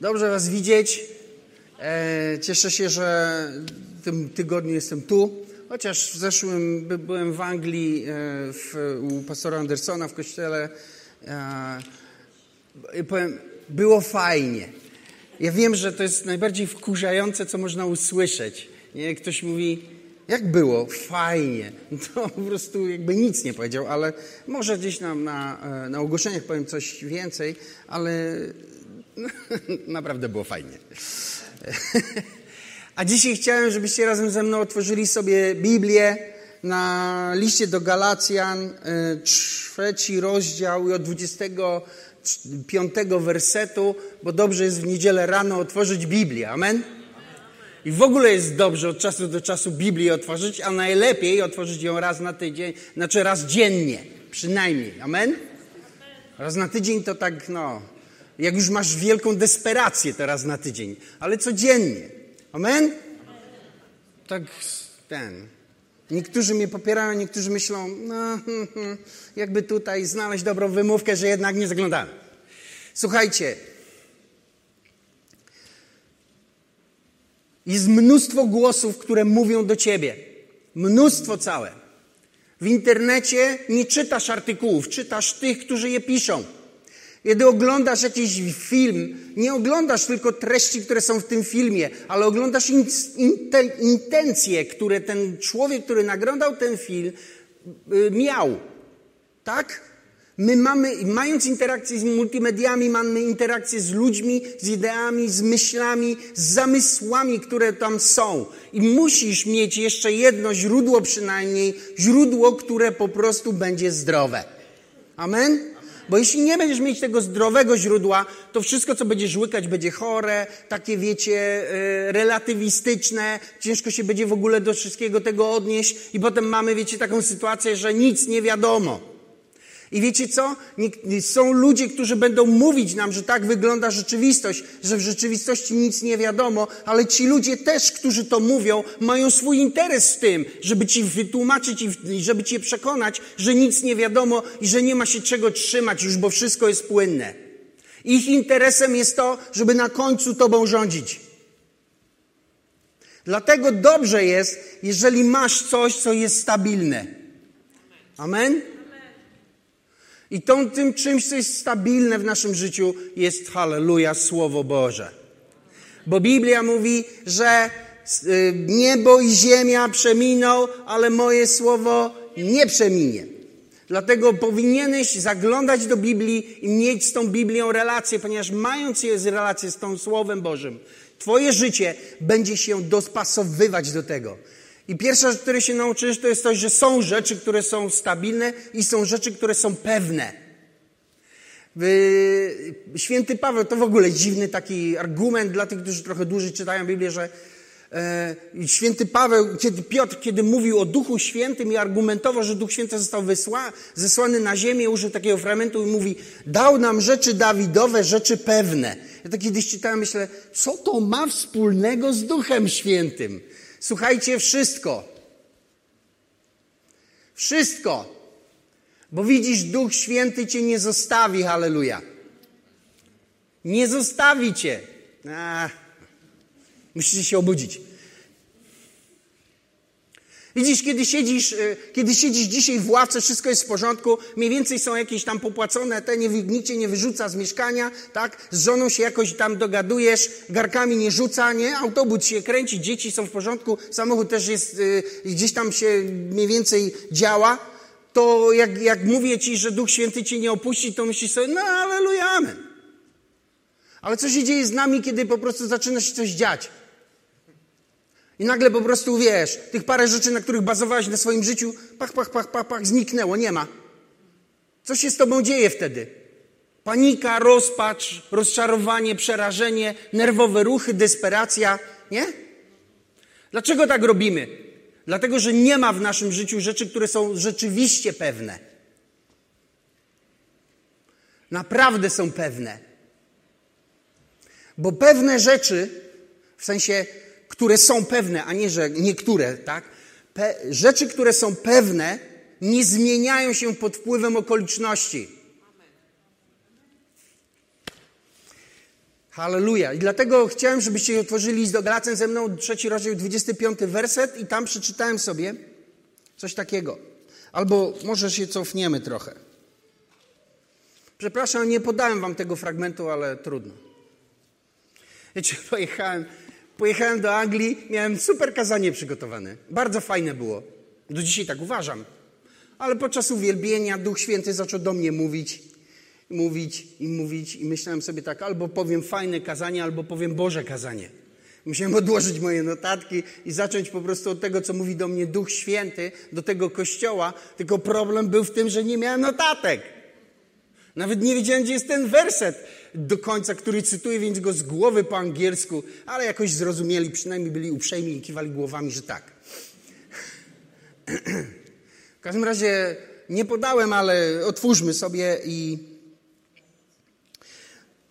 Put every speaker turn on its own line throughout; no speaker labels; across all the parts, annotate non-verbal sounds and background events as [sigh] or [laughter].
Dobrze Was widzieć. E, cieszę się, że w tym tygodniu jestem tu. Chociaż w zeszłym byłem w Anglii e, w, u pastora Andersona w kościele. E, powiem, było fajnie. Ja wiem, że to jest najbardziej wkurzające, co można usłyszeć. Nie? Ktoś mówi, jak było? Fajnie. [laughs] To po prostu jakby nic nie powiedział, ale może gdzieś nam na, na ogłoszeniach powiem coś więcej, ale [laughs] naprawdę było fajnie. [laughs] A dzisiaj chciałem, żebyście razem ze mną otworzyli sobie Biblię na liście do Galacjan, trzeci rozdział i od 25 wersetu, bo dobrze jest w niedzielę rano otworzyć Biblię. Amen? I w ogóle jest dobrze od czasu do czasu Biblię otworzyć, a najlepiej otworzyć ją raz na tydzień, znaczy raz dziennie, przynajmniej. Amen? Raz na tydzień to tak, no, jak już masz wielką desperację teraz na tydzień, ale codziennie. Amen? Tak ten. Niektórzy mnie popierają, niektórzy myślą, no, [laughs] jakby tutaj znaleźć dobrą wymówkę, że jednak nie zaglądamy. Słuchajcie, jest mnóstwo głosów, które mówią do ciebie. Mnóstwo całe. W internecie nie czytasz artykułów, czytasz tych, którzy je piszą. Kiedy oglądasz jakiś film, nie oglądasz tylko treści, które są w tym filmie, ale oglądasz in, intencje, które ten człowiek, który nagrał ten film, y, miał. Tak? My mamy, mając interakcję z multimediami, mamy interakcję z ludźmi, z ideami, z myślami, z zamysłami, które tam są. I musisz mieć jeszcze jedno źródło przynajmniej, źródło, które po prostu będzie zdrowe. Amen? Bo jeśli nie będziesz mieć tego zdrowego źródła, to wszystko, co będziesz łykać, będzie chore, takie wiecie, e, relatywistyczne, ciężko się będzie w ogóle do wszystkiego tego odnieść i potem mamy, wiecie, taką sytuację, że nic nie wiadomo. I wiecie co? Są ludzie, którzy będą mówić nam, że tak wygląda rzeczywistość, że w rzeczywistości nic nie wiadomo, ale ci ludzie też, którzy to mówią, mają swój interes w tym, żeby ci wytłumaczyć i żeby cię przekonać, że nic nie wiadomo i że nie ma się czego trzymać już, bo wszystko jest płynne. Ich interesem jest to, żeby na końcu tobą rządzić. Dlatego dobrze jest, jeżeli masz coś, co jest stabilne. Amen? I tą, tym czymś, co jest stabilne w naszym życiu, jest halleluja, Słowo Boże. Bo Biblia mówi, że y, niebo i ziemia przeminą, ale moje słowo nie przeminie. Dlatego powinieneś zaglądać do Biblii i mieć z tą Biblią relację, ponieważ mając relację z tą Słowem Bożym, Twoje życie będzie się dopasowywać do tego. I pierwsza rzecz, której się nauczysz, to jest to, że są rzeczy, które są stabilne i są rzeczy, które są pewne. Święty Paweł to w ogóle dziwny taki argument dla tych, którzy trochę dłużej czytają Biblię, że e, Święty Paweł, kiedy Piotr, kiedy mówił o Duchu Świętym i argumentował, że Duch Święty został wysła, zesłany na ziemię, użył takiego fragmentu i mówi, dał nam rzeczy Dawidowe, rzeczy pewne. Ja to kiedyś czytałem, myślę, co to ma wspólnego z Duchem Świętym? Słuchajcie, wszystko. Wszystko. Bo widzisz, Duch Święty cię nie zostawi, halleluja. Nie zostawi cię. A, musicie się obudzić. Widzisz, kiedy siedzisz, e, kiedy siedzisz dzisiaj w ławce, wszystko jest w porządku, mniej więcej są jakieś tam popłacone, te nie, nikt cię nie wyrzuca z mieszkania, tak? Z żoną się jakoś tam dogadujesz, garkami nie rzuca, nie? Autobus się kręci, dzieci są w porządku, samochód też jest, y, gdzieś tam się mniej więcej działa, to jak, jak mówię ci, że Duch Święty cię nie opuści, to myślisz sobie, no aleluja, amen. Ale co się dzieje z nami, kiedy po prostu zaczyna się coś dziać? I nagle po prostu wiesz, tych parę rzeczy, na których bazowałeś na swoim życiu, pach, pach, pach, pach, pach, zniknęło, nie ma. Co się z tobą dzieje wtedy? Panika, rozpacz, rozczarowanie, przerażenie, nerwowe ruchy, desperacja, nie? Dlaczego tak robimy? Dlatego, że nie ma w naszym życiu rzeczy, które są rzeczywiście pewne. Naprawdę są pewne. Bo pewne rzeczy, w sensie które są pewne, a nie, że niektóre, tak? Pe rzeczy, które są pewne, nie zmieniają się pod wpływem okoliczności. Halleluja. I dlatego chciałem, żebyście otworzyli list do Galacjan ze mną, trzeci rozdział, 25 werset i tam przeczytałem sobie coś takiego. Albo może się cofniemy trochę. Przepraszam, nie podałem wam tego fragmentu, ale trudno. Wiecie, [laughs] pojechałem, pojechałem do Anglii, miałem super kazanie przygotowane. Bardzo fajne było. Do dzisiaj tak uważam. Ale podczas uwielbienia Duch Święty zaczął do mnie mówić, mówić i mówić i myślałem sobie tak, albo powiem fajne kazanie, albo powiem Boże kazanie. Musiałem [laughs] odłożyć moje notatki i zacząć po prostu od tego, co mówi do mnie Duch Święty, do tego kościoła. Tylko problem był w tym, że nie miałem notatek. Nawet nie wiedziałem, gdzie jest ten werset do końca, który cytuję, więc go z głowy po angielsku, ale jakoś zrozumieli, przynajmniej byli uprzejmi i kiwali głowami, że tak. W każdym razie nie podałem, ale otwórzmy sobie i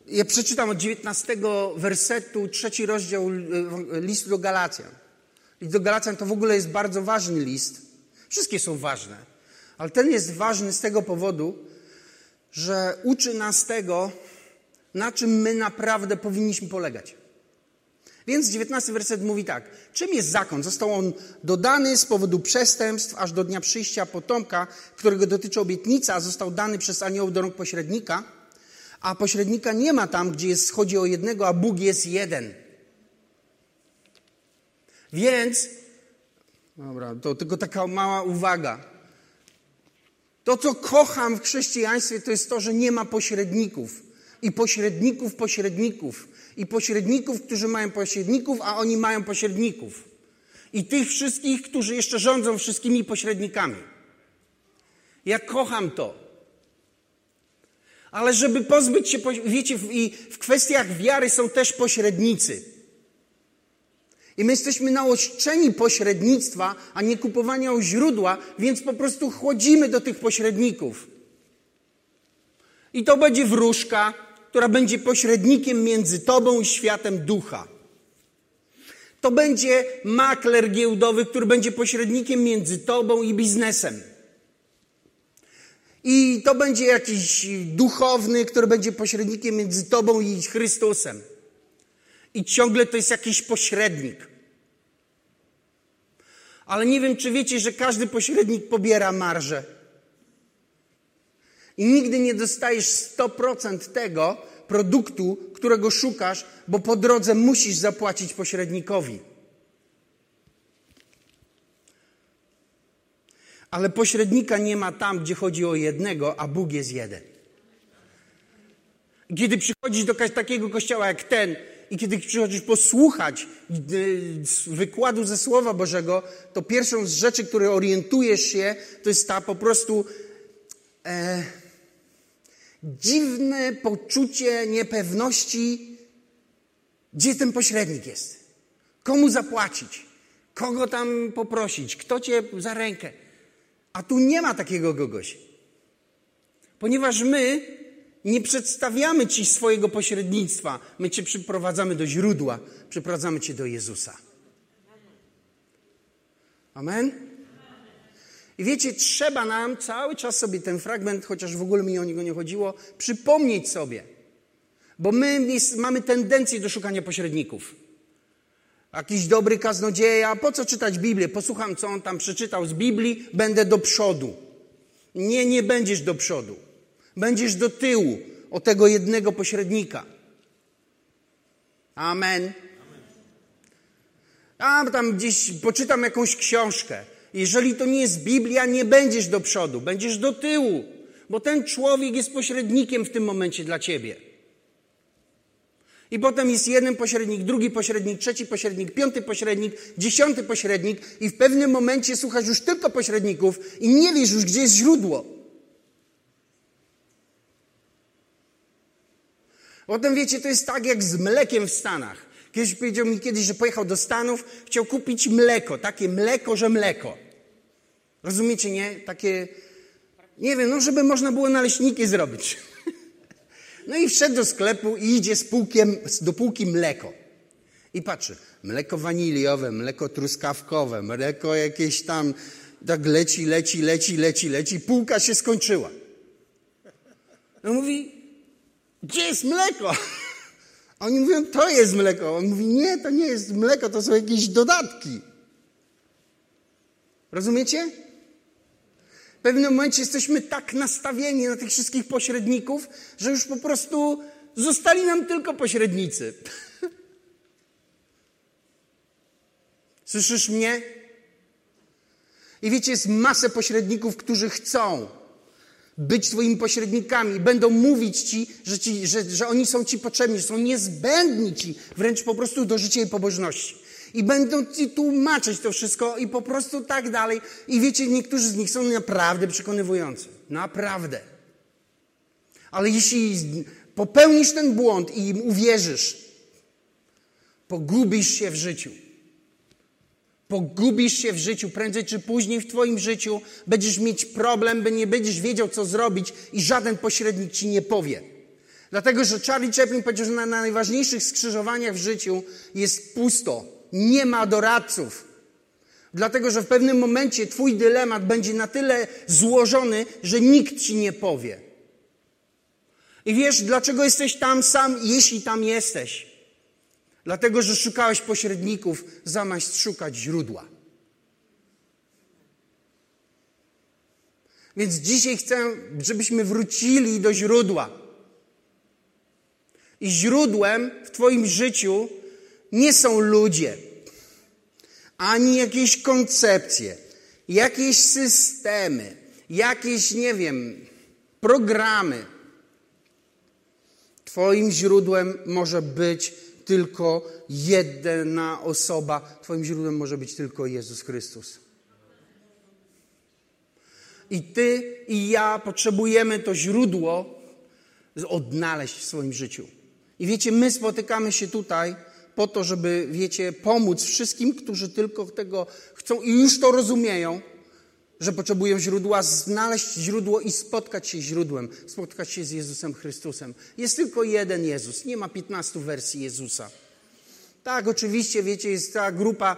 ja przeczytam od 19 wersetu, trzeci rozdział e, listu do Galacjan. List do Galacjan to w ogóle jest bardzo ważny list. Wszystkie są ważne, ale ten jest ważny z tego powodu, że uczy nas tego, na czym my naprawdę powinniśmy polegać. Więc 19 werset mówi tak. Czym jest zakon? Został on dodany z powodu przestępstw aż do dnia przyjścia potomka, którego dotyczy obietnica, został dany przez aniołów do rąk pośrednika, a pośrednika nie ma tam, gdzie jest, chodzi o jednego, a Bóg jest jeden. Więc, dobra, to tylko taka mała uwaga. To, co kocham w chrześcijaństwie, to jest to, że nie ma pośredników. I pośredników, pośredników. I pośredników, którzy mają pośredników, a oni mają pośredników. I tych wszystkich, którzy jeszcze rządzą wszystkimi pośrednikami. Ja kocham to. Ale żeby pozbyć się, wiecie, i w kwestiach wiary są też pośrednicy. I my jesteśmy naoczeni pośrednictwa, a nie kupowania u źródła, więc po prostu chłodzimy do tych pośredników. I to będzie wróżka, która będzie pośrednikiem między tobą i światem ducha. To będzie makler giełdowy, który będzie pośrednikiem między tobą i biznesem. I to będzie jakiś duchowny, który będzie pośrednikiem między tobą i Chrystusem. I ciągle to jest jakiś pośrednik. Ale nie wiem, czy wiecie, że każdy pośrednik pobiera marżę. I nigdy nie dostajesz 100% tego produktu, którego szukasz, bo po drodze musisz zapłacić pośrednikowi. Ale pośrednika nie ma tam, gdzie chodzi o jednego, a Bóg jest jeden. Kiedy przychodzisz do takiego kościoła jak ten, i kiedy przychodzisz posłuchać e, wykładu ze Słowa Bożego, to pierwszą z rzeczy, które orientujesz się, to jest ta po prostu e, dziwne poczucie niepewności, gdzie ten pośrednik jest. Komu zapłacić? Kogo tam poprosić? Kto cię za rękę? A tu nie ma takiego kogoś. Ponieważ my nie przedstawiamy Ci swojego pośrednictwa. My Cię przyprowadzamy do źródła, przyprowadzamy Cię do Jezusa. Amen? I wiecie, trzeba nam cały czas sobie ten fragment, chociaż w ogóle mi o niego nie chodziło, przypomnieć sobie. Bo my mamy tendencję do szukania pośredników. Jakiś dobry kaznodzieja, po co czytać Biblię? Posłucham, co on tam przeczytał z Biblii, będę do przodu. Nie, nie będziesz do przodu. Będziesz do tyłu o tego jednego pośrednika. Amen. A tam gdzieś poczytam jakąś książkę. Jeżeli to nie jest Biblia, nie będziesz do przodu, będziesz do tyłu, bo ten człowiek jest pośrednikiem w tym momencie dla ciebie. I potem jest jeden pośrednik, drugi pośrednik, trzeci pośrednik, piąty pośrednik, dziesiąty pośrednik, i w pewnym momencie słuchasz już tylko pośredników i nie wiesz już, gdzie jest źródło. Potem wiecie, to jest tak jak z mlekiem w Stanach. Kiedyś powiedział mi kiedyś, że pojechał do Stanów, chciał kupić mleko, takie mleko, że mleko. Rozumiecie, nie? Takie, nie wiem, no żeby można było naleśniki zrobić. [laughs] No i wszedł do sklepu i idzie z półkiem, do półki mleko. I patrzy, mleko waniliowe, mleko truskawkowe, mleko jakieś tam, tak leci, leci, leci, leci, leci, półka się skończyła. No mówi, gdzie jest mleko? [laughs] Oni mówią, to jest mleko. On mówi, nie, to nie jest mleko, to są jakieś dodatki. Rozumiecie? W pewnym momencie jesteśmy tak nastawieni na tych wszystkich pośredników, że już po prostu zostali nam tylko pośrednicy. [laughs] Słyszysz mnie? I wiecie, jest masę pośredników, którzy chcą być Twoimi pośrednikami. Będą mówić Ci, że, ci że, że oni są Ci potrzebni, że są niezbędni Ci wręcz po prostu do życia i pobożności. I będą Ci tłumaczyć to wszystko i po prostu tak dalej. I wiecie, niektórzy z nich są naprawdę przekonywujący. Naprawdę. Ale jeśli popełnisz ten błąd i im uwierzysz, pogubisz się w życiu. Pogubisz się w życiu, prędzej czy później w Twoim życiu będziesz mieć problem, by nie będziesz wiedział, co zrobić i żaden pośrednik Ci nie powie. Dlatego, że Charlie Chaplin powiedział, że na najważniejszych skrzyżowaniach w życiu jest pusto. Nie ma doradców. Dlatego, że w pewnym momencie Twój dylemat będzie na tyle złożony, że nikt Ci nie powie. I wiesz, dlaczego jesteś tam sam, jeśli tam jesteś? Dlatego, że szukałeś pośredników, zamiast szukać źródła. Więc dzisiaj chcę, żebyśmy wrócili do źródła. I źródłem w Twoim życiu nie są ludzie, ani jakieś koncepcje, jakieś systemy, jakieś, nie wiem, programy. Twoim źródłem może być tylko jedna osoba. Twoim źródłem może być tylko Jezus Chrystus. I ty i ja potrzebujemy to źródło odnaleźć w swoim życiu. I wiecie, my spotykamy się tutaj po to, żeby, wiecie, pomóc wszystkim, którzy tylko tego chcą i już to rozumieją, że potrzebują źródła, znaleźć źródło i spotkać się z źródłem, spotkać się z Jezusem Chrystusem. Jest tylko jeden Jezus, nie ma 15 wersji Jezusa. Tak, oczywiście, wiecie, jest ta grupa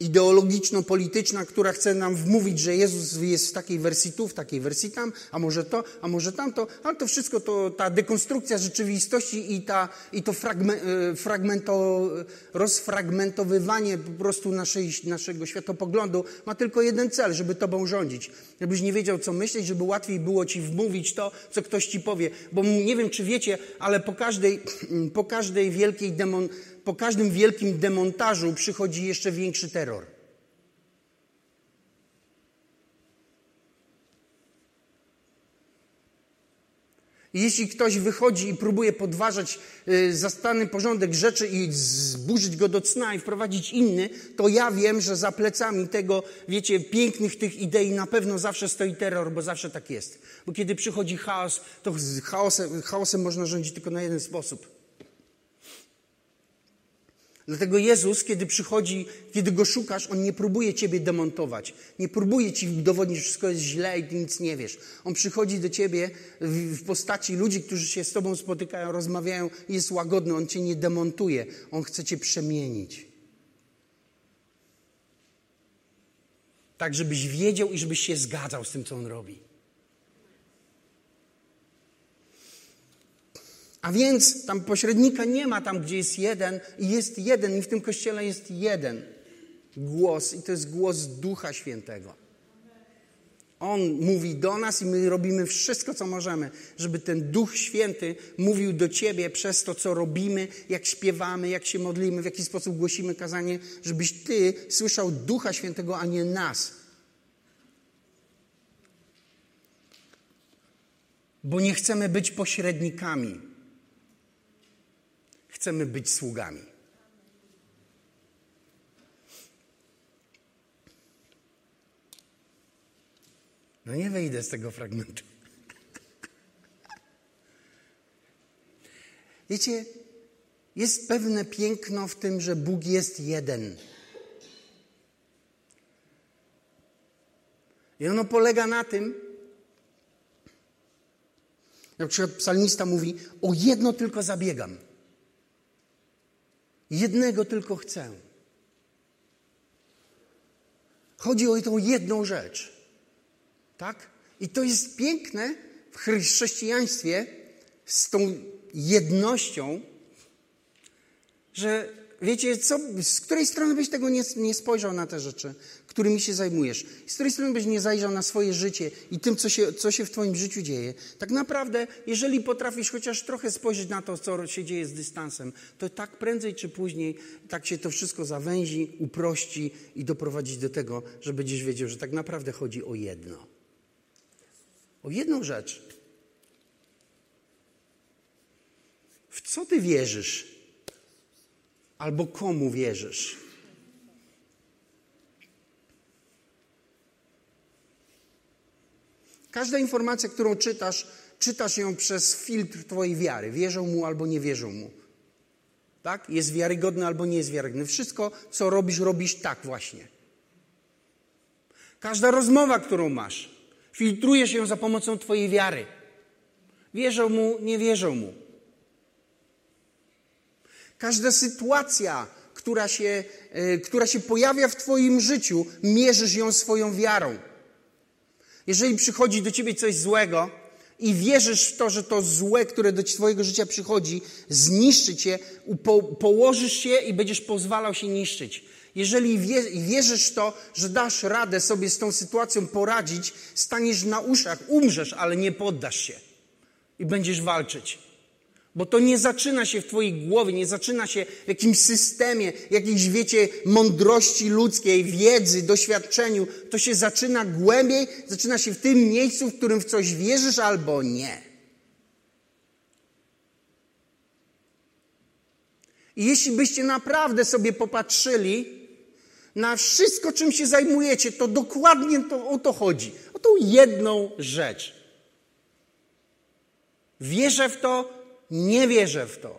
ideologiczno-polityczna, która chce nam wmówić, że Jezus jest w takiej wersji tu, w takiej wersji tam, a może to, a może tamto, ale to wszystko to ta dekonstrukcja rzeczywistości i, ta, i to e, fragmento, rozfragmentowywanie po prostu naszej, naszego światopoglądu ma tylko jeden cel, żeby tobą rządzić. Żebyś nie wiedział, co myśleć, żeby łatwiej było ci wmówić to, co ktoś ci powie. Bo nie wiem, czy wiecie, ale po każdej, [clears throat] po każdej wielkiej demon, po każdym wielkim demontażu przychodzi jeszcze większy terror. Jeśli ktoś wychodzi i próbuje podważać y, zastany porządek rzeczy i zburzyć go do cna i wprowadzić inny, to ja wiem, że za plecami tego, wiecie, pięknych tych idei na pewno zawsze stoi terror, bo zawsze tak jest. Bo kiedy przychodzi chaos, to chaosem, chaosem można rządzić tylko na jeden sposób. Dlatego Jezus, kiedy przychodzi, kiedy go szukasz, on nie próbuje ciebie demontować. Nie próbuje ci udowodnić, że wszystko jest źle i ty nic nie wiesz. On przychodzi do ciebie w postaci ludzi, którzy się z tobą spotykają, rozmawiają, jest łagodny. On cię nie demontuje. On chce cię przemienić. Tak, żebyś wiedział i żebyś się zgadzał z tym, co on robi. A więc tam pośrednika nie ma tam, gdzie jest jeden i jest jeden i w tym kościele jest jeden głos i to jest głos Ducha Świętego. On mówi do nas i my robimy wszystko, co możemy, żeby ten Duch Święty mówił do Ciebie przez to, co robimy, jak śpiewamy, jak się modlimy, w jaki sposób głosimy kazanie, żebyś Ty słyszał Ducha Świętego, a nie nas. Bo nie chcemy być pośrednikami chcemy być sługami. No nie wejdę z tego fragmentu. Wiecie, jest pewne piękno w tym, że Bóg jest jeden. I ono polega na tym, na przykład psalmista mówi, o jedno tylko zabiegam. Jednego tylko chcę. Chodzi o tą jedną rzecz. Tak? I to jest piękne w chrześcijaństwie z tą jednością, Że wiecie, co, z której strony byś tego nie, nie spojrzał na te rzeczy, którymi się zajmujesz, z której strony byś nie zajrzał na swoje życie i tym, co się, co się w Twoim życiu dzieje, tak naprawdę, jeżeli potrafisz chociaż trochę spojrzeć na to, co się dzieje z dystansem, to tak prędzej czy później tak się to wszystko zawęzi, uprości i doprowadzi do tego, że będziesz wiedział, że tak naprawdę chodzi o jedno. O jedną rzecz. W co ty wierzysz? Albo komu wierzysz? Każda informacja, którą czytasz, czytasz ją przez filtr Twojej wiary. Wierzą mu albo nie wierzą mu. Tak? Jest wiarygodny albo nie jest wiarygodny. Wszystko, co robisz, robisz tak właśnie. Każda rozmowa, którą masz, filtrujesz ją za pomocą Twojej wiary. Wierzą mu, nie wierzą mu. Każda sytuacja, która się, e, która się pojawia w Twoim życiu, mierzysz ją swoją wiarą. Jeżeli przychodzi do ciebie coś złego i wierzysz w to, że to złe, które do twojego życia przychodzi, zniszczy cię, po, położysz się i będziesz pozwalał się niszczyć. Jeżeli wierzysz w to, że dasz radę sobie z tą sytuacją poradzić, staniesz na uszach, umrzesz, ale nie poddasz się i będziesz walczyć. Bo to nie zaczyna się w Twojej głowie, nie zaczyna się w jakimś systemie, jakiejś, wiecie, mądrości ludzkiej, wiedzy, doświadczeniu. To się zaczyna głębiej, zaczyna się w tym miejscu, w którym w coś wierzysz albo nie. I jeśli byście naprawdę sobie popatrzyli na wszystko, czym się zajmujecie, to dokładnie to, o to chodzi. O tą jedną rzecz. Wierzę w to, nie wierzę w to.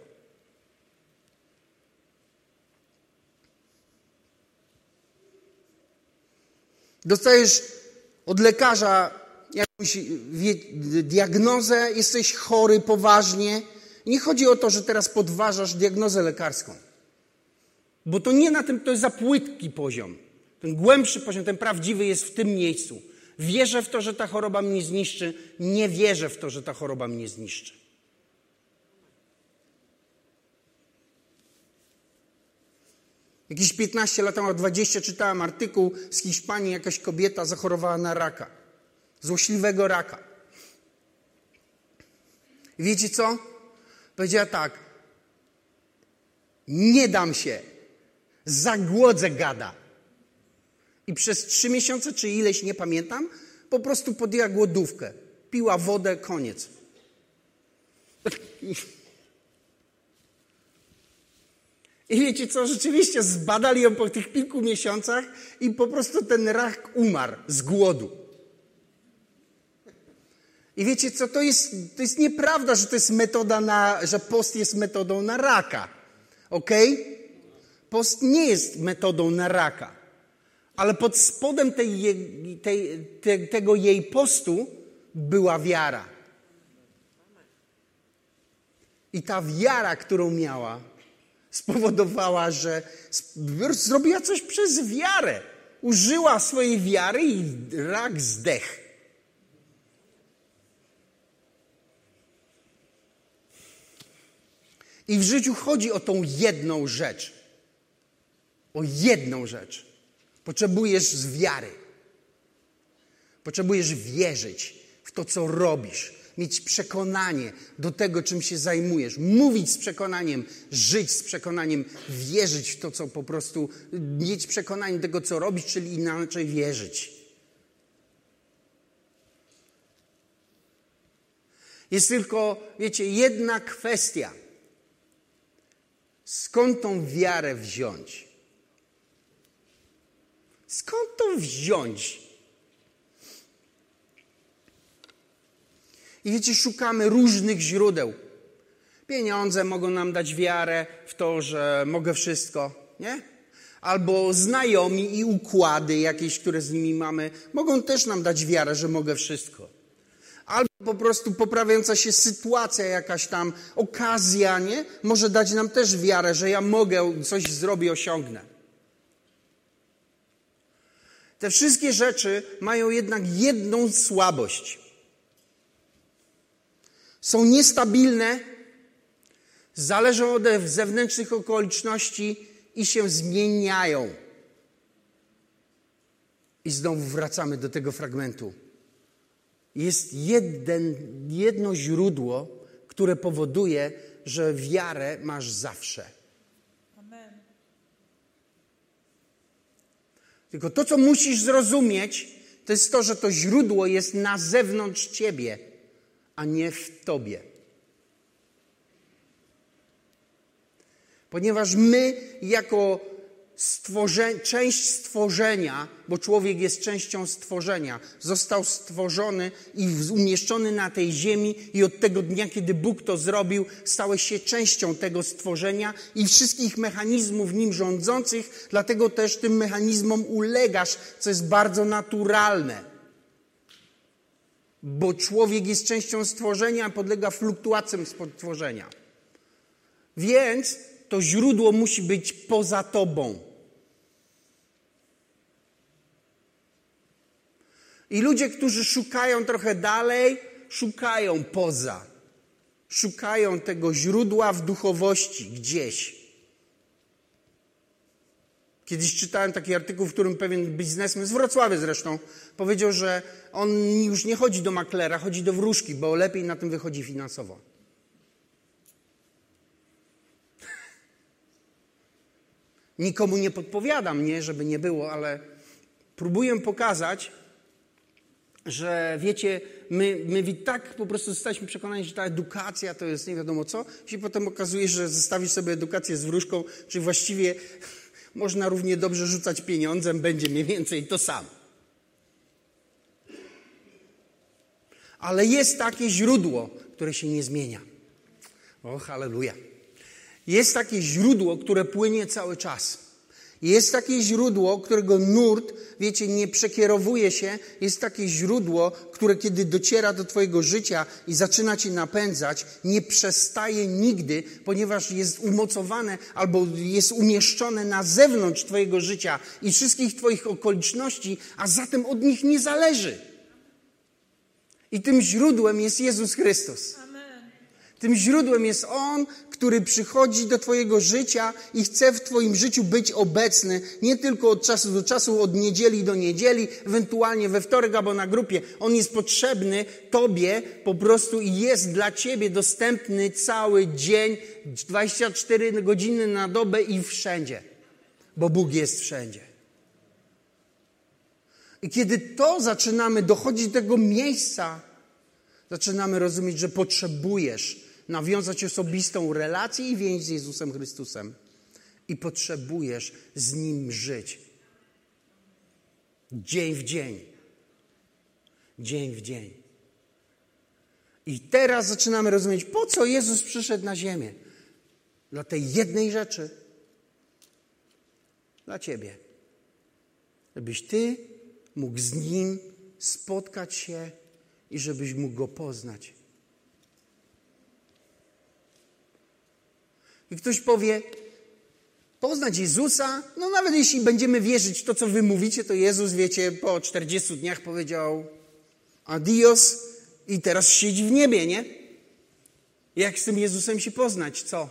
Dostajesz od lekarza jakąś diagnozę, jesteś chory poważnie. Nie chodzi o to, że teraz podważasz diagnozę lekarską. Bo to nie na tym, to jest za płytki poziom. Ten głębszy poziom, ten prawdziwy jest w tym miejscu. Wierzę w to, że ta choroba mnie zniszczy. Nie wierzę w to, że ta choroba mnie zniszczy. Jakieś 15 lat temu, 20 czytałem artykuł z Hiszpanii, jakaś kobieta zachorowała na raka. Złośliwego raka. I wiecie co? Powiedziała tak. Nie dam się. Zagłodzę gada. I przez trzy miesiące, czy ileś, nie pamiętam, po prostu podjęła głodówkę. Piła wodę, koniec. I wiecie co, rzeczywiście zbadali ją po tych kilku miesiącach i po prostu ten rak umarł z głodu. I wiecie co, to jest, to jest nieprawda, że to jest metoda na, że post jest metodą na raka. Ok? Post nie jest metodą na raka. Ale pod spodem tej, tej, te, tego jej postu była wiara. I ta wiara, którą miała, spowodowała, że zrobiła coś przez wiarę. Użyła swojej wiary i rak zdech. I w życiu chodzi o tą jedną rzecz. O jedną rzecz. Potrzebujesz z wiary. Potrzebujesz wierzyć w to, co robisz mieć przekonanie do tego, czym się zajmujesz, mówić z przekonaniem, żyć z przekonaniem, wierzyć w to, co po prostu, mieć przekonanie tego, co robisz, czyli inaczej wierzyć. Jest tylko, wiecie, jedna kwestia. Skąd tą wiarę wziąć? Skąd to wziąć? I wiecie, szukamy różnych źródeł. Pieniądze mogą nam dać wiarę w to, że mogę wszystko, nie? Albo znajomi i układy jakieś, które z nimi mamy, mogą też nam dać wiarę, że mogę wszystko. Albo po prostu poprawiająca się sytuacja, jakaś tam okazja, nie? Może dać nam też wiarę, że ja mogę, coś zrobię, osiągnę. Te wszystkie rzeczy mają jednak jedną słabość są niestabilne, zależą od zewnętrznych okoliczności i się zmieniają. I znowu wracamy do tego fragmentu. Jest jeden, jedno źródło, które powoduje, że wiarę masz zawsze. Amen. Tylko to, co musisz zrozumieć, to jest to, że to źródło jest na zewnątrz ciebie, a nie w tobie. Ponieważ my, jako stworze, część stworzenia, bo człowiek jest częścią stworzenia, został stworzony i umieszczony na tej ziemi, i od tego dnia, kiedy Bóg to zrobił, stałeś się częścią tego stworzenia i wszystkich mechanizmów nim rządzących, dlatego też tym mechanizmom ulegasz, co jest bardzo naturalne. Bo człowiek jest częścią stworzenia, podlega fluktuacjom stworzenia. Więc to źródło musi być poza tobą. I ludzie, którzy szukają trochę dalej, szukają poza. Szukają tego źródła w duchowości gdzieś. Kiedyś czytałem taki artykuł, w którym pewien biznesmen, z Wrocławia zresztą, powiedział, że on już nie chodzi do maklera, chodzi do wróżki, bo lepiej na tym wychodzi finansowo. [laughs] Nikomu nie podpowiadam, nie, żeby nie było, ale próbuję pokazać, że wiecie, my, my tak po prostu zostaliśmy przekonani, że ta edukacja to jest nie wiadomo co, i potem okazuje, że zestawisz sobie edukację z wróżką, czy właściwie można równie dobrze rzucać pieniądzem, będzie mniej więcej to samo. Ale jest takie źródło, które się nie zmienia. O, halleluja. Jest takie źródło, które płynie cały czas. Jest takie źródło, którego nurt, wiecie, nie przekierowuje się. Jest takie źródło, które kiedy dociera do Twojego życia i zaczyna Cię napędzać, nie przestaje nigdy, ponieważ jest umocowane albo jest umieszczone na zewnątrz Twojego życia i wszystkich Twoich okoliczności, a zatem od nich nie zależy. I tym źródłem jest Jezus Chrystus. Tym źródłem jest On, który przychodzi do Twojego życia i chce w Twoim życiu być obecny, nie tylko od czasu do czasu, od niedzieli do niedzieli, ewentualnie we wtorek albo na grupie. On jest potrzebny Tobie po prostu i jest dla Ciebie dostępny cały dzień, 24 godziny na dobę i wszędzie, bo Bóg jest wszędzie. I kiedy to zaczynamy dochodzić do tego miejsca, zaczynamy rozumieć, że potrzebujesz nawiązać osobistą relację i więź z Jezusem Chrystusem. I potrzebujesz z Nim żyć. Dzień w dzień. Dzień w dzień. I teraz zaczynamy rozumieć, po co Jezus przyszedł na ziemię. Dla tej jednej rzeczy. Dla Ciebie. Żebyś Ty mógł z Nim spotkać się i żebyś mógł Go poznać. I ktoś powie, poznać Jezusa, no nawet jeśli będziemy wierzyć to, co wy mówicie, to Jezus, wiecie, po 40 dniach powiedział adios i teraz siedzi w niebie, nie? Jak z tym Jezusem się poznać? Co?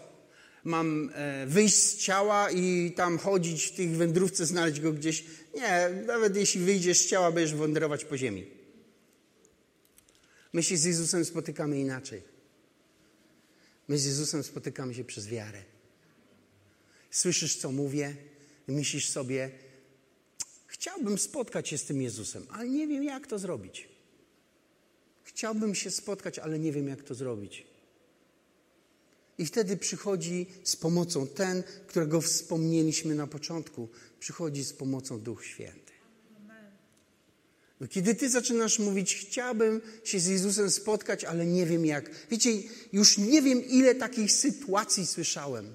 Mam e, wyjść z ciała i tam chodzić w tych wędrówce, znaleźć go gdzieś? Nie, nawet jeśli wyjdziesz z ciała, będziesz wędrować po ziemi. My się z Jezusem spotykamy inaczej. My z Jezusem spotykamy się przez wiarę. Słyszysz, co mówię, myślisz sobie, chciałbym spotkać się z tym Jezusem, ale nie wiem, jak to zrobić. Chciałbym się spotkać, ale nie wiem, jak to zrobić. I wtedy przychodzi z pomocą ten, którego wspomnieliśmy na początku, przychodzi z pomocą Duch Święty. No, kiedy ty zaczynasz mówić, chciałbym się z Jezusem spotkać, ale nie wiem jak. Wiecie, już nie wiem, ile takich sytuacji słyszałem,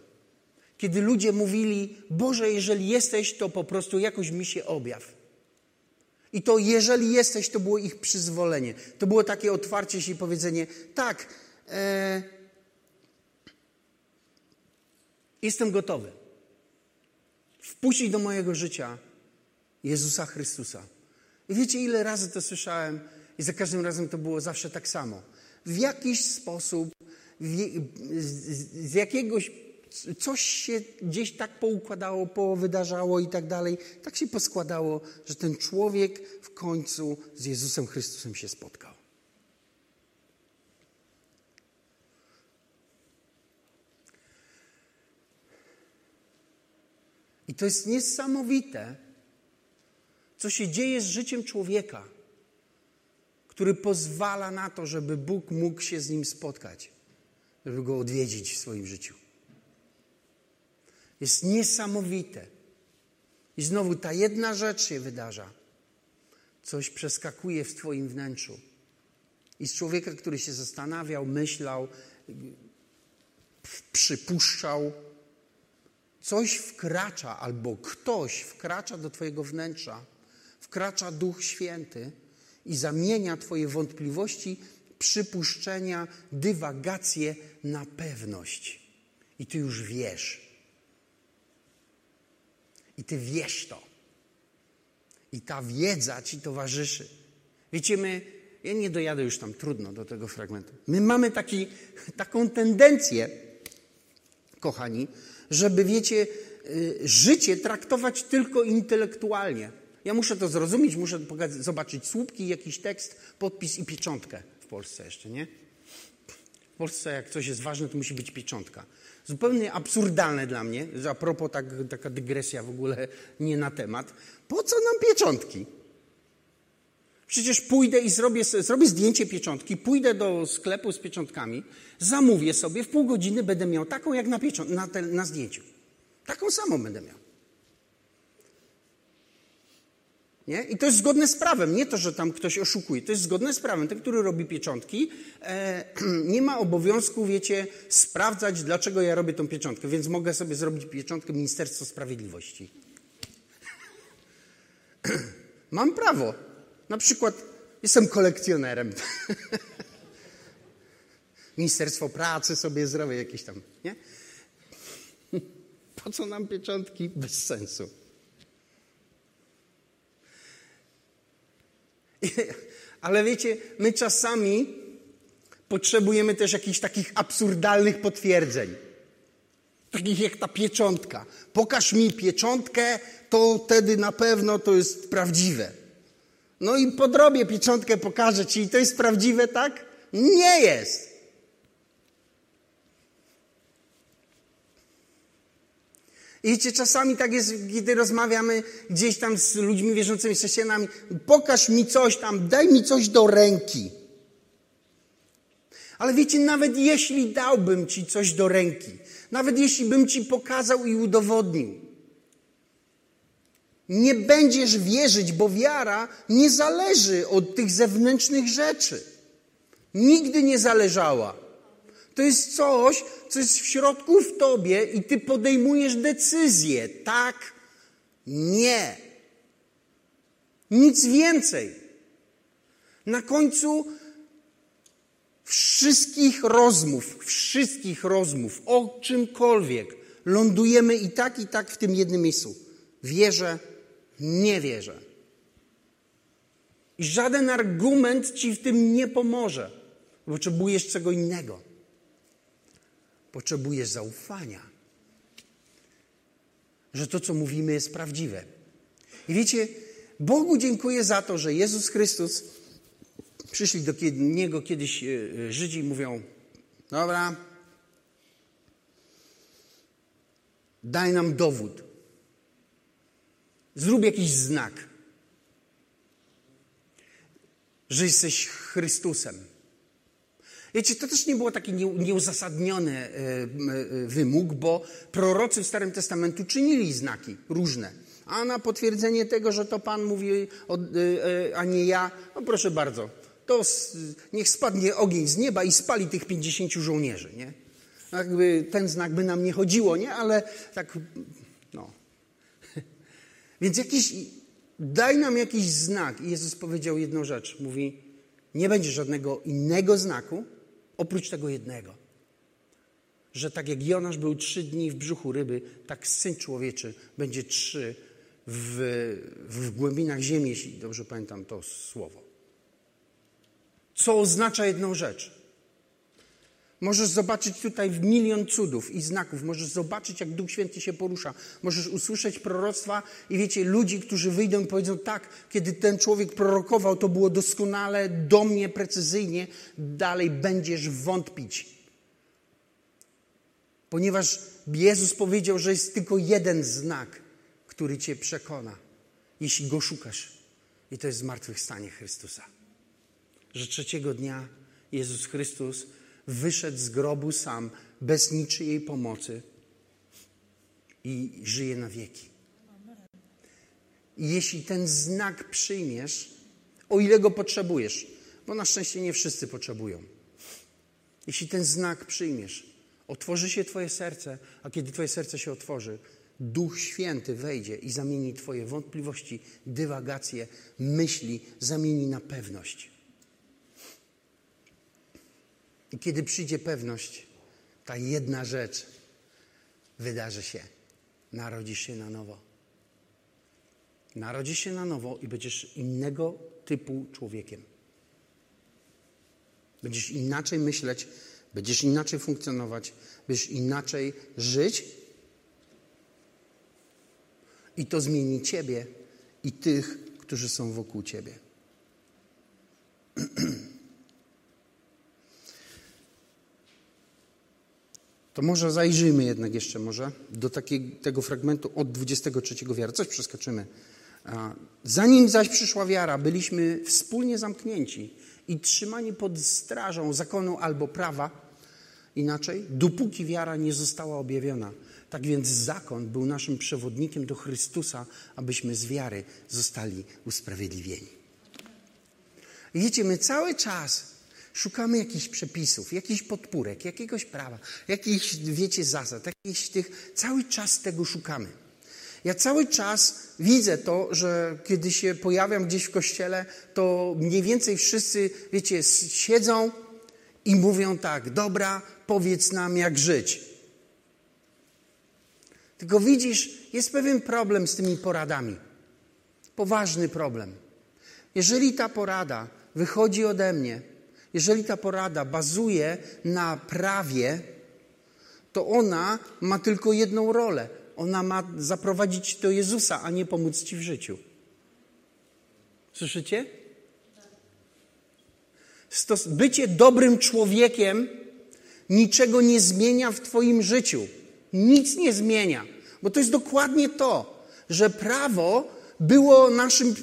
kiedy ludzie mówili, Boże, jeżeli jesteś, to po prostu jakoś mi się objaw. I to jeżeli jesteś, to było ich przyzwolenie. To było takie otwarcie się i powiedzenie, tak, e, jestem gotowy wpuścić do mojego życia Jezusa Chrystusa. I wiecie, ile razy to słyszałem, i za każdym razem to było zawsze tak samo. W jakiś sposób z jakiegoś coś się gdzieś tak poukładało, powydarzało i tak dalej. Tak się poskładało, że ten człowiek w końcu z Jezusem Chrystusem się spotkał. I to jest niesamowite, co się dzieje z życiem człowieka, który pozwala na to, żeby Bóg mógł się z nim spotkać, żeby go odwiedzić w swoim życiu. Jest niesamowite. I znowu ta jedna rzecz się wydarza. Coś przeskakuje w Twoim wnętrzu. I z człowieka, który się zastanawiał, myślał, przypuszczał, coś wkracza albo ktoś wkracza do Twojego wnętrza, wkracza Duch Święty i zamienia Twoje wątpliwości, przypuszczenia, dywagacje na pewność. I Ty już wiesz. I Ty wiesz to. I ta wiedza Ci towarzyszy. Wiecie, my, ja nie dojadę już tam, trudno do tego fragmentu. My mamy taki, taką tendencję, kochani, żeby, wiecie, y, życie traktować tylko intelektualnie. Ja muszę to zrozumieć, muszę zobaczyć słupki, jakiś tekst, podpis i pieczątkę w Polsce jeszcze, nie? W Polsce jak coś jest ważne, to musi być pieczątka. Zupełnie absurdalne dla mnie, a propos tak, taka dygresja w ogóle nie na temat. Po co nam pieczątki? Przecież pójdę i zrobię, zrobię zdjęcie pieczątki, pójdę do sklepu z pieczątkami, zamówię sobie, w pół godziny będę miał taką jak na, na, te, na zdjęciu. Taką samą będę miał. Nie? I to jest zgodne z prawem, nie to, że tam ktoś oszukuje. To jest zgodne z prawem. Ten, który robi pieczątki, e, [clears throat] nie ma obowiązku, wiecie, sprawdzać, dlaczego ja robię tą pieczątkę, więc mogę sobie zrobić pieczątkę Ministerstwo Sprawiedliwości. [clears throat] Mam prawo. Na przykład jestem kolekcjonerem. [laughs] Ministerstwo Pracy sobie zrobię jakieś tam, nie? [laughs] Po co nam pieczątki? Bez sensu. Ale wiecie, my czasami potrzebujemy też jakichś takich absurdalnych potwierdzeń. Takich jak ta pieczątka. Pokaż mi pieczątkę, to wtedy na pewno to jest prawdziwe. No i podrobię pieczątkę, pokażę ci, i to jest prawdziwe, tak? Nie jest. I wiecie, czasami tak jest, kiedy rozmawiamy gdzieś tam z ludźmi wierzącymi, chrześcijanami, pokaż mi coś tam, daj mi coś do ręki. Ale wiecie, nawet jeśli dałbym ci coś do ręki, nawet jeśli bym ci pokazał i udowodnił, nie będziesz wierzyć, bo wiara nie zależy od tych zewnętrznych rzeczy. Nigdy nie zależała. To jest coś, co jest w środku w tobie i ty podejmujesz decyzję. Tak, nie. Nic więcej. Na końcu wszystkich rozmów, wszystkich rozmów o czymkolwiek lądujemy i tak, i tak w tym jednym miejscu. Wierzę, nie wierzę. I żaden argument ci w tym nie pomoże. Potrzebujesz czego innego. Potrzebujesz zaufania, że to, co mówimy, jest prawdziwe. I wiecie, Bogu dziękuję za to, że Jezus Chrystus przyszli do Niego kiedyś e, e, Żydzi i mówią: Dobra, daj nam dowód. Zrób jakiś znak, że jesteś Chrystusem. Wiecie, to też nie było taki nieuzasadniony e, e, wymóg, bo prorocy w Starym Testamentu czynili znaki różne. A na potwierdzenie tego, że to Pan mówi, e, a nie ja, no proszę bardzo, to niech spadnie ogień z nieba i spali tych 50 żołnierzy, nie? Jakby ten znak by nam nie chodziło, nie? Ale tak, no. [laughs] Więc jakiś, daj nam jakiś znak. I Jezus powiedział jedną rzecz. Mówi, nie będzie żadnego innego znaku, Oprócz tego jednego, że tak jak Jonasz był trzy dni w brzuchu ryby, tak Syn Człowieczy będzie trzy w, w głębinach ziemi, jeśli dobrze pamiętam to słowo. Co oznacza jedną rzecz. Możesz zobaczyć tutaj milion cudów i znaków. Możesz zobaczyć, jak Duch Święty się porusza. Możesz usłyszeć proroctwa i wiecie, ludzi, którzy wyjdą i powiedzą tak, kiedy ten człowiek prorokował, to było doskonale, do mnie, precyzyjnie. Dalej będziesz wątpić. Ponieważ Jezus powiedział, że jest tylko jeden znak, który cię przekona, jeśli go szukasz. I to jest zmartwychwstanie Chrystusa. Że trzeciego dnia Jezus Chrystus wyszedł z grobu sam, bez niczyjej pomocy i żyje na wieki. I jeśli ten znak przyjmiesz, o ile go potrzebujesz, bo na szczęście nie wszyscy potrzebują. Jeśli ten znak przyjmiesz, otworzy się Twoje serce, a kiedy Twoje serce się otworzy, Duch Święty wejdzie i zamieni Twoje wątpliwości, dywagacje, myśli, zamieni na pewność. I kiedy przyjdzie pewność, ta jedna rzecz wydarzy się. Narodzisz się na nowo. Narodzisz się na nowo i będziesz innego typu człowiekiem. Będziesz inaczej myśleć, będziesz inaczej funkcjonować, będziesz inaczej żyć. I to zmieni ciebie i tych, którzy są wokół ciebie. [clears throat] To może zajrzyjmy jednak jeszcze może do takiego, fragmentu od 23 wiary. Coś przeskoczymy. Zanim zaś przyszła wiara, byliśmy wspólnie zamknięci i trzymani pod strażą zakonu albo prawa, inaczej, dopóki wiara nie została objawiona. Tak więc zakon był naszym przewodnikiem do Chrystusa, abyśmy z wiary zostali usprawiedliwieni. wiecie, my cały czas Szukamy jakichś przepisów, jakichś podpórek, jakiegoś prawa, jakichś, wiecie, zasad, jakichś tych, cały czas tego szukamy. Ja cały czas widzę to, że kiedy się pojawiam gdzieś w kościele, to mniej więcej wszyscy, wiecie, siedzą i mówią tak, dobra, powiedz nam jak żyć. Tylko widzisz, jest pewien problem z tymi poradami. Poważny problem. Jeżeli ta porada wychodzi ode mnie, jeżeli ta porada bazuje na prawie, to ona ma tylko jedną rolę. Ona ma zaprowadzić do Jezusa, a nie pomóc ci w życiu. Słyszycie? Stos bycie dobrym człowiekiem niczego nie zmienia w Twoim życiu. Nic nie zmienia. Bo to jest dokładnie to, że prawo było naszym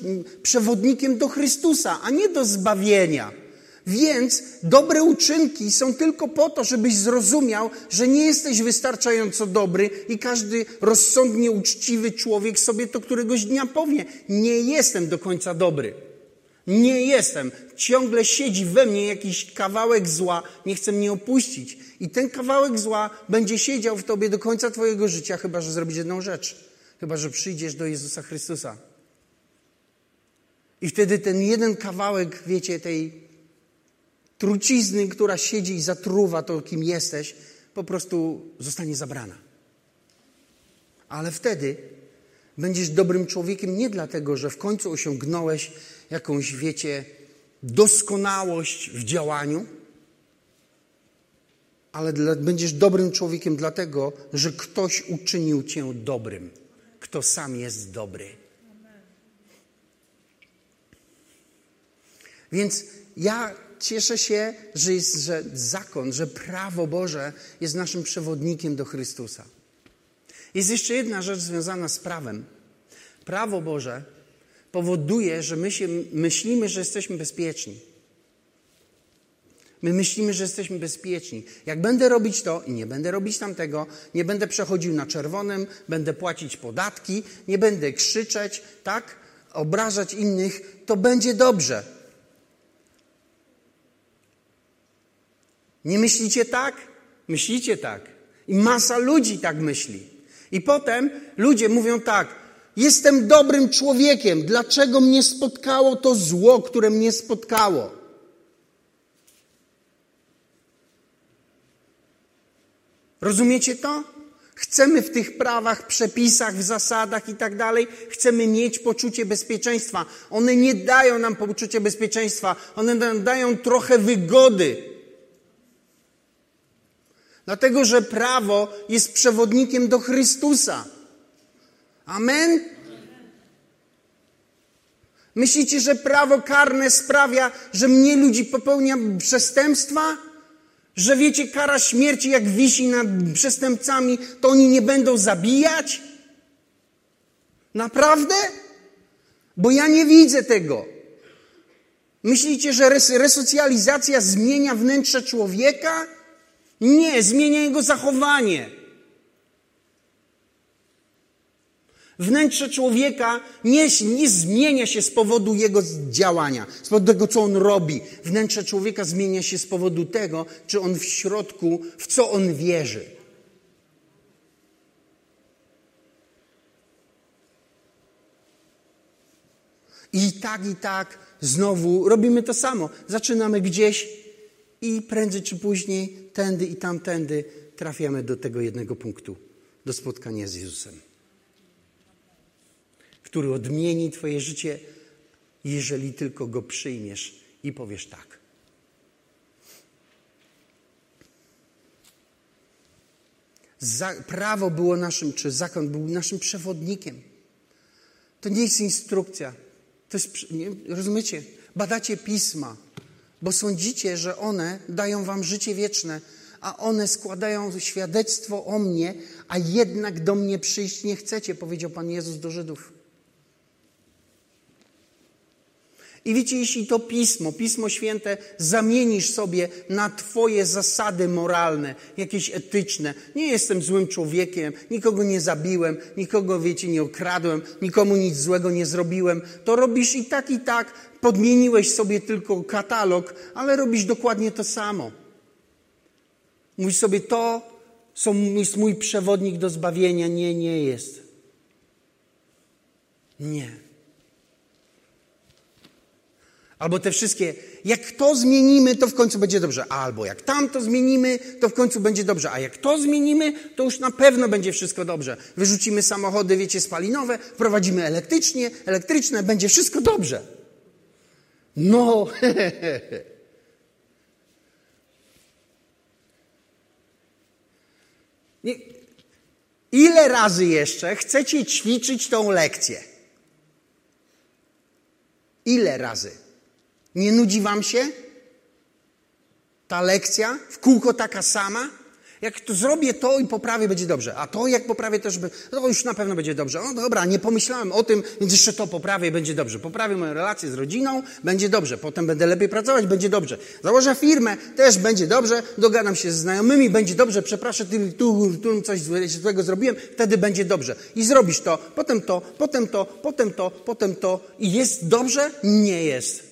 przewodnikiem do Chrystusa, a nie do zbawienia. Więc dobre uczynki są tylko po to, żebyś zrozumiał, że nie jesteś wystarczająco dobry i każdy rozsądnie uczciwy człowiek sobie to któregoś dnia powie: Nie jestem do końca dobry. Nie jestem. Ciągle siedzi we mnie jakiś kawałek zła, nie chce mnie opuścić. I ten kawałek zła będzie siedział w tobie do końca Twojego życia, chyba że zrobisz jedną rzecz. Chyba że przyjdziesz do Jezusa Chrystusa. I wtedy ten jeden kawałek, wiecie, tej trucizny, która siedzi i zatruwa to, kim jesteś, po prostu zostanie zabrana. Ale wtedy będziesz dobrym człowiekiem nie dlatego, że w końcu osiągnąłeś jakąś, wiecie, doskonałość w działaniu, ale dla, będziesz dobrym człowiekiem dlatego, że ktoś uczynił cię dobrym, kto sam jest dobry. Więc ja cieszę się, że, jest, że zakon, że prawo Boże jest naszym przewodnikiem do Chrystusa. Jest jeszcze jedna rzecz związana z prawem. Prawo Boże powoduje, że my się myślimy, że jesteśmy bezpieczni. My myślimy, że jesteśmy bezpieczni. Jak będę robić to i nie będę robić tamtego, nie będę przechodził na czerwonym, będę płacić podatki, nie będę krzyczeć, tak? Obrażać innych, to będzie dobrze. Nie myślicie tak? Myślicie tak. I masa ludzi tak myśli. I potem ludzie mówią tak: Jestem dobrym człowiekiem. Dlaczego mnie spotkało to zło, które mnie spotkało? Rozumiecie to? Chcemy w tych prawach, przepisach, w zasadach i tak dalej, chcemy mieć poczucie bezpieczeństwa. One nie dają nam poczucia bezpieczeństwa, one nam dają trochę wygody. Dlatego, że prawo jest przewodnikiem do Chrystusa. Amen? Myślicie, że prawo karne sprawia, że mniej ludzi popełnia przestępstwa? Że wiecie, kara śmierci jak wisi nad przestępcami, to oni nie będą zabijać? Naprawdę? Bo ja nie widzę tego. Myślicie, że res resocjalizacja zmienia wnętrze człowieka? Nie, zmienia jego zachowanie. Wnętrze człowieka nie, nie, zmienia się z powodu jego działania, z powodu tego, co on robi. Wnętrze człowieka zmienia się z powodu tego, czy on w środku, w co on wierzy. I tak, i tak znowu robimy to samo. Zaczynamy gdzieś i prędzej czy później, tędy i tamtędy, trafiamy do tego jednego punktu, do spotkania z Jezusem, który odmieni Twoje życie, jeżeli tylko go przyjmiesz i powiesz tak. Prawo było naszym, czy zakon był naszym przewodnikiem. To nie jest instrukcja. To jest, nie, rozumiecie? Badacie pisma, bo sądzicie, że one dają wam życie wieczne, a one składają świadectwo o mnie, a jednak do mnie przyjść nie chcecie, powiedział Pan Jezus do Żydów. I wiecie, jeśli to pismo, pismo święte zamienisz sobie na Twoje zasady moralne, jakieś etyczne, nie jestem złym człowiekiem, nikogo nie zabiłem, nikogo, wiecie, nie okradłem, nikomu nic złego nie zrobiłem, to robisz i tak, i tak, podmieniłeś sobie tylko katalog, ale robisz dokładnie to samo. Mówisz sobie, to jest mój przewodnik do zbawienia. Nie, nie jest. Nie. Albo te wszystkie, jak to zmienimy, to w końcu będzie dobrze. Albo jak tam to zmienimy, to w końcu będzie dobrze. A jak to zmienimy, to już na pewno będzie wszystko dobrze. Wyrzucimy samochody, wiecie, spalinowe, wprowadzimy elektrycznie, elektryczne, będzie wszystko dobrze. No, [laughs] Ile razy jeszcze chcecie ćwiczyć tą lekcję? Ile razy? Nie nudzi wam się ta lekcja? W kółko taka sama? Jak to zrobię to i poprawię, będzie dobrze. A to jak poprawię też, to już na pewno będzie dobrze. No dobra, nie pomyślałem o tym, więc jeszcze to poprawię, będzie dobrze. Poprawię moją relację z rodziną, będzie dobrze. Potem będę lepiej pracować, będzie dobrze. Założę firmę, też będzie dobrze. Dogadam się ze znajomymi, będzie dobrze. Przepraszam, tu, tu, tu coś złego zrobiłem, wtedy będzie dobrze. I zrobisz to, potem to, potem to, potem to, potem to. I jest dobrze? Nie jest.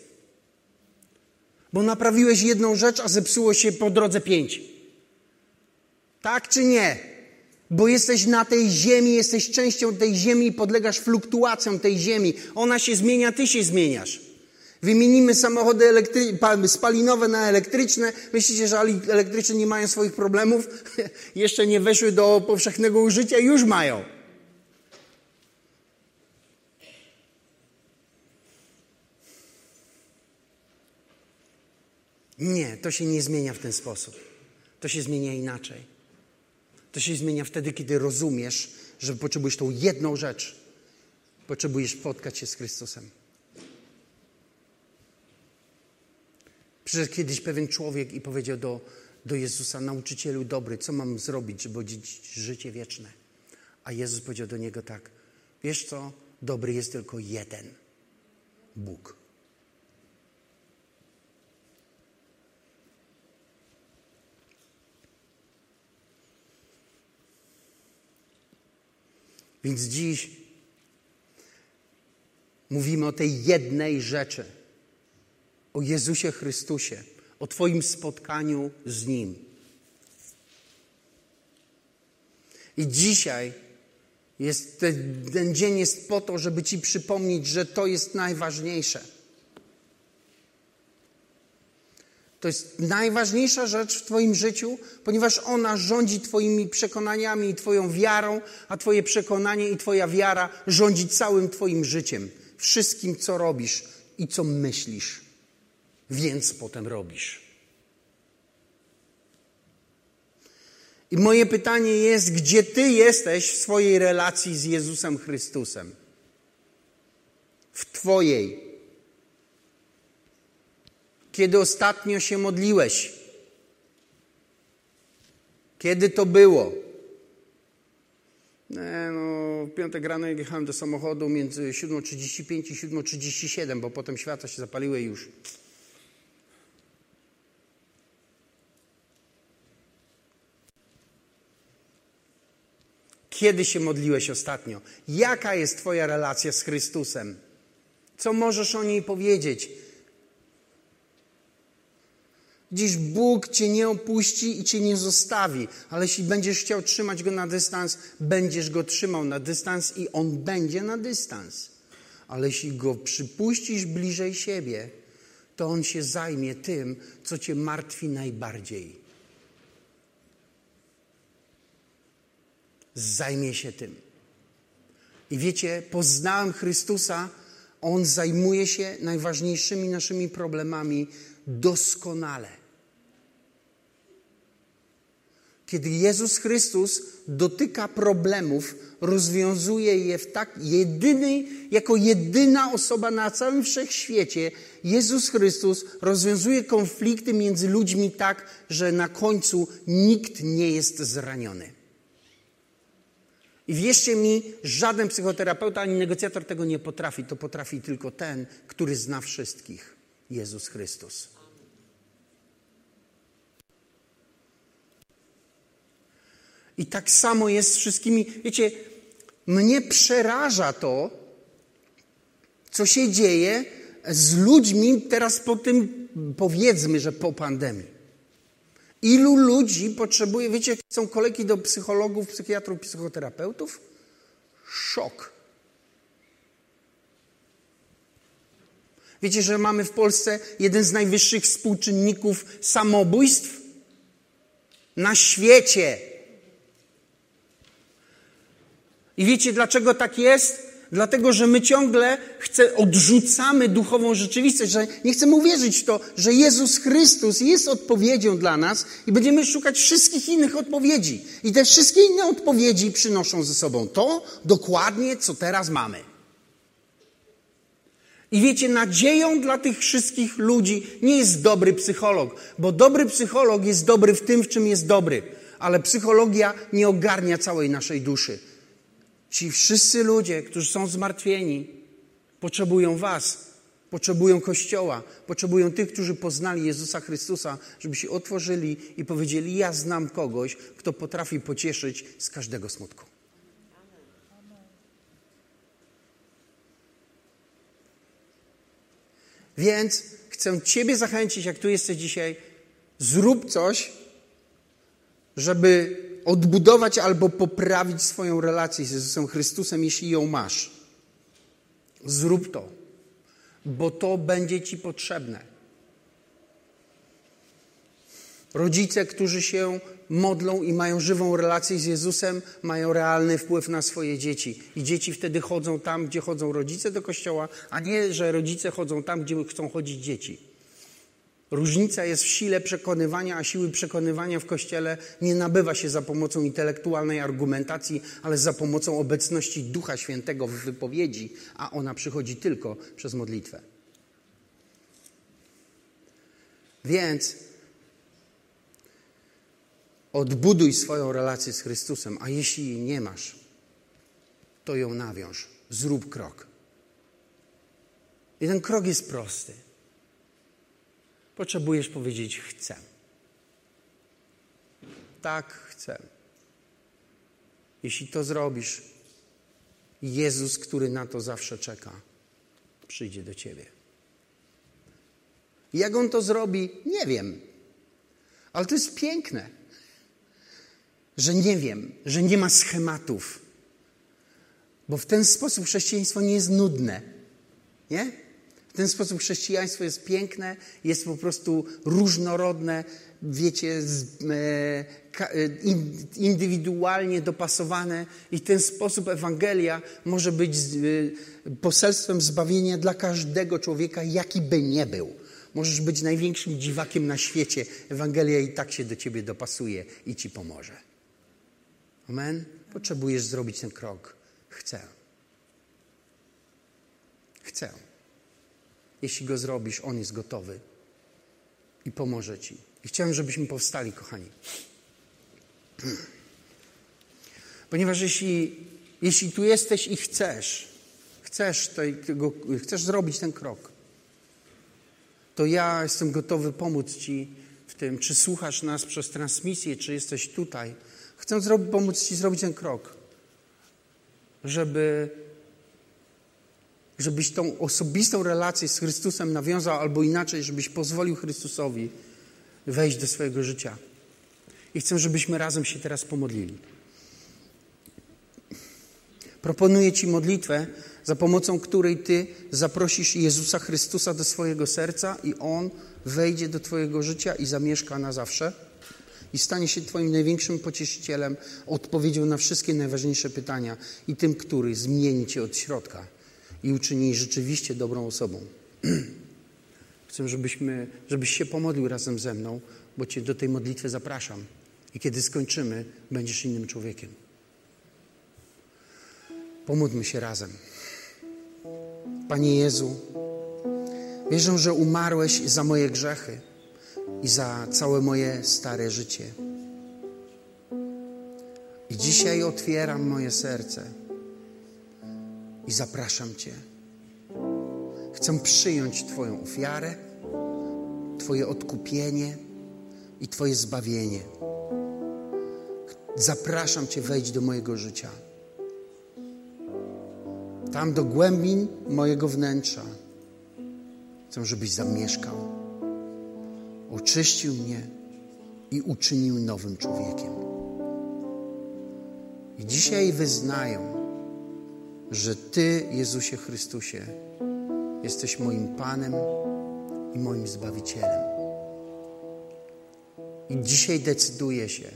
Bo naprawiłeś jedną rzecz, a zepsuło się po drodze pięć. Tak czy nie? Bo jesteś na tej ziemi, jesteś częścią tej ziemi i podlegasz fluktuacjom tej ziemi. Ona się zmienia, ty się zmieniasz. Wymienimy samochody elektry- spalinowe na elektryczne. Myślicie, że elektryczne nie mają swoich problemów? [laughs] Jeszcze nie weszły do powszechnego użycia, już mają. Nie, to się nie zmienia w ten sposób. To się zmienia inaczej. To się zmienia wtedy, kiedy rozumiesz, że potrzebujesz tą jedną rzecz. Potrzebujesz spotkać się z Chrystusem. Przyszedł kiedyś pewien człowiek i powiedział do, do Jezusa, nauczycielu dobry, co mam zrobić, żeby odziedziczyć życie wieczne? A Jezus powiedział do niego tak, wiesz co, dobry jest tylko jeden, Bóg. Więc dziś mówimy o tej jednej rzeczy. O Jezusie Chrystusie, o Twoim spotkaniu z Nim. I dzisiaj jest, ten, dzień jest po to, żeby Ci przypomnieć, że to jest najważniejsze. To jest najważniejsza rzecz w Twoim życiu, ponieważ ona rządzi Twoimi przekonaniami i Twoją wiarą, a Twoje przekonanie i Twoja wiara rządzi całym Twoim życiem, wszystkim, co robisz i co myślisz, więc potem robisz. I moje pytanie jest, gdzie Ty jesteś w swojej relacji z Jezusem Chrystusem? W Twojej. Kiedy ostatnio się modliłeś? Kiedy to było? Nie, no, w piątek rano jechałem do samochodu między 7.35 i 7.37, bo potem światła się zapaliły już. Kiedy się modliłeś ostatnio? Jaka jest Twoja relacja z Chrystusem? Co możesz o niej powiedzieć? Dziś Bóg Cię nie opuści i Cię nie zostawi, ale jeśli będziesz chciał trzymać Go na dystans, będziesz Go trzymał na dystans i On będzie na dystans. Ale jeśli Go przypuścisz bliżej siebie, to On się zajmie tym, co Cię martwi najbardziej. Zajmie się tym. I wiecie, poznałem Chrystusa, On zajmuje się najważniejszymi naszymi problemami doskonale. Kiedy Jezus Chrystus dotyka problemów, rozwiązuje je w tak jedyny, jako jedyna osoba na całym wszechświecie, Jezus Chrystus rozwiązuje konflikty między ludźmi tak, że na końcu nikt nie jest zraniony. I wierzcie mi, żaden psychoterapeuta ani negocjator tego nie potrafi. To potrafi tylko ten, który zna wszystkich Jezus Chrystus. I tak samo jest z wszystkimi. Wiecie, mnie przeraża to, co się dzieje z ludźmi teraz po tym, powiedzmy, że po pandemii. Ilu ludzi potrzebuje, wiecie, są kolejki do psychologów, psychiatrów, psychoterapeutów? Szok. Wiecie, że mamy w Polsce jeden z najwyższych współczynników samobójstw na świecie. I wiecie, dlaczego tak jest? Dlatego, że my ciągle chce, odrzucamy duchową rzeczywistość, że nie chcemy uwierzyć w to, że Jezus Chrystus jest odpowiedzią dla nas i będziemy szukać wszystkich innych odpowiedzi. I te wszystkie inne odpowiedzi przynoszą ze sobą to dokładnie, co teraz mamy. I wiecie, nadzieją dla tych wszystkich ludzi nie jest dobry psycholog, bo dobry psycholog jest dobry w tym, w czym jest dobry, ale psychologia nie ogarnia całej naszej duszy. Ci wszyscy ludzie, którzy są zmartwieni, potrzebują Was, potrzebują Kościoła, potrzebują tych, którzy poznali Jezusa Chrystusa, żeby się otworzyli i powiedzieli: Ja znam kogoś, kto potrafi pocieszyć z każdego smutku. Więc chcę Ciebie zachęcić, jak tu jesteś dzisiaj, zrób coś, żeby odbudować albo poprawić swoją relację z Jezusem Chrystusem, jeśli ją masz. Zrób to, bo to będzie Ci potrzebne. Rodzice, którzy się modlą i mają żywą relację z Jezusem, mają realny wpływ na swoje dzieci. I dzieci wtedy chodzą tam, gdzie chodzą rodzice do kościoła, a nie, że rodzice chodzą tam, gdzie chcą chodzić dzieci. Różnica jest w sile przekonywania, a siły przekonywania w Kościele nie nabywa się za pomocą intelektualnej argumentacji, ale za pomocą obecności Ducha Świętego w wypowiedzi, a ona przychodzi tylko przez modlitwę. Więc odbuduj swoją relację z Chrystusem, a jeśli jej nie masz, to ją nawiąż. Zrób krok. I ten krok jest prosty potrzebujesz powiedzieć chcę. Tak, chcę. Jeśli to zrobisz, Jezus, który na to zawsze czeka, przyjdzie do ciebie. Jak on to zrobi, nie wiem. Ale to jest piękne, że nie wiem, że nie ma schematów. Bo w ten sposób chrześcijaństwo nie jest nudne. Nie? Ten sposób chrześcijaństwo jest piękne, jest po prostu różnorodne, wiecie, e, e indywidualnie dopasowane i w ten sposób Ewangelia może być e, poselstwem zbawienia dla każdego człowieka, jaki by nie był. Możesz być największym dziwakiem na świecie. Ewangelia i tak się do ciebie dopasuje i ci pomoże. Amen. Potrzebujesz zrobić ten krok. Chcę. Chcę. Jeśli go zrobisz, on jest gotowy i pomoże ci. I chciałem, żebyśmy powstali, kochani. Ponieważ jeśli, jeśli tu jesteś i chcesz, chcesz, tego, chcesz zrobić ten krok, to ja jestem gotowy pomóc Ci w tym, czy słuchasz nas przez transmisję, czy jesteś tutaj. Chcę zrobić, pomóc Ci zrobić ten krok, żeby, żebyś tą osobistą relację z Chrystusem nawiązał, albo inaczej, żebyś pozwolił Chrystusowi wejść do swojego życia. I chcę, żebyśmy razem się teraz pomodlili. Proponuję Ci modlitwę, za pomocą której Ty zaprosisz Jezusa Chrystusa do swojego serca i On wejdzie do Twojego życia i zamieszka na zawsze i stanie się Twoim największym pocieszycielem, odpowiedzią na wszystkie najważniejsze pytania i tym, który zmieni Cię od środka i uczyni rzeczywiście dobrą osobą. [clears throat] Chcę, żebyśmy, żebyś się pomodlił razem ze mną, bo Cię do tej modlitwy zapraszam. I kiedy skończymy, będziesz innym człowiekiem. Pomódlmy się razem. Panie Jezu, wierzę, że umarłeś za moje grzechy i za całe moje stare życie. I dzisiaj otwieram moje serce i zapraszam Cię. Chcę przyjąć Twoją ofiarę, Twoje odkupienie i Twoje zbawienie. Zapraszam Cię, wejdź do mojego życia tam do głębin mojego wnętrza. Chcę, żebyś zamieszkał, oczyścił mnie i uczynił nowym człowiekiem. I dzisiaj wyznają, że Ty, Jezusie Chrystusie, jesteś moim Panem i moim Zbawicielem. I dzisiaj decyduję się,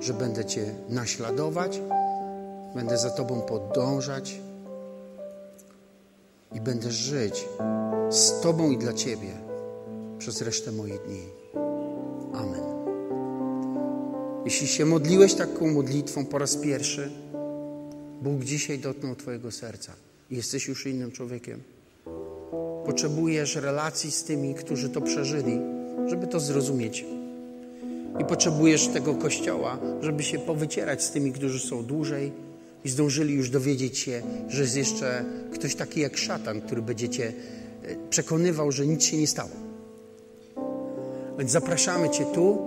że będę Cię naśladować, będę za Tobą podążać i będę żyć z Tobą i dla Ciebie przez resztę moich dni. Amen. Jeśli się modliłeś taką modlitwą po raz pierwszy, Bóg dzisiaj dotknął Twojego serca i jesteś już innym człowiekiem. Potrzebujesz relacji z tymi, którzy to przeżyli, żeby to zrozumieć. I potrzebujesz tego kościoła, żeby się powycierać z tymi, którzy są dłużej i zdążyli już dowiedzieć się, że jest jeszcze ktoś taki jak szatan, który będzie cię e, przekonywał, że nic się nie stało. Więc zapraszamy Cię tu.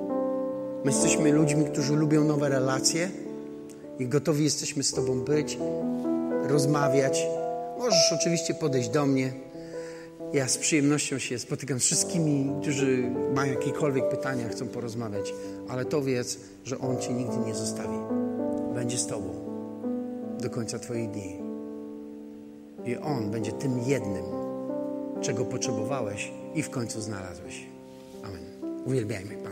My jesteśmy ludźmi, którzy lubią nowe relacje i gotowi jesteśmy z Tobą być, rozmawiać. Możesz oczywiście podejść do mnie. Ja z przyjemnością się spotykam z wszystkimi, którzy mają jakiekolwiek pytania, chcą porozmawiać, ale to wiedz, że On Cię nigdy nie zostawi. Będzie z Tobą do końca Twoich dni. I On będzie tym jednym, czego potrzebowałeś i w końcu znalazłeś. Amen. Uwielbiajmy Pana.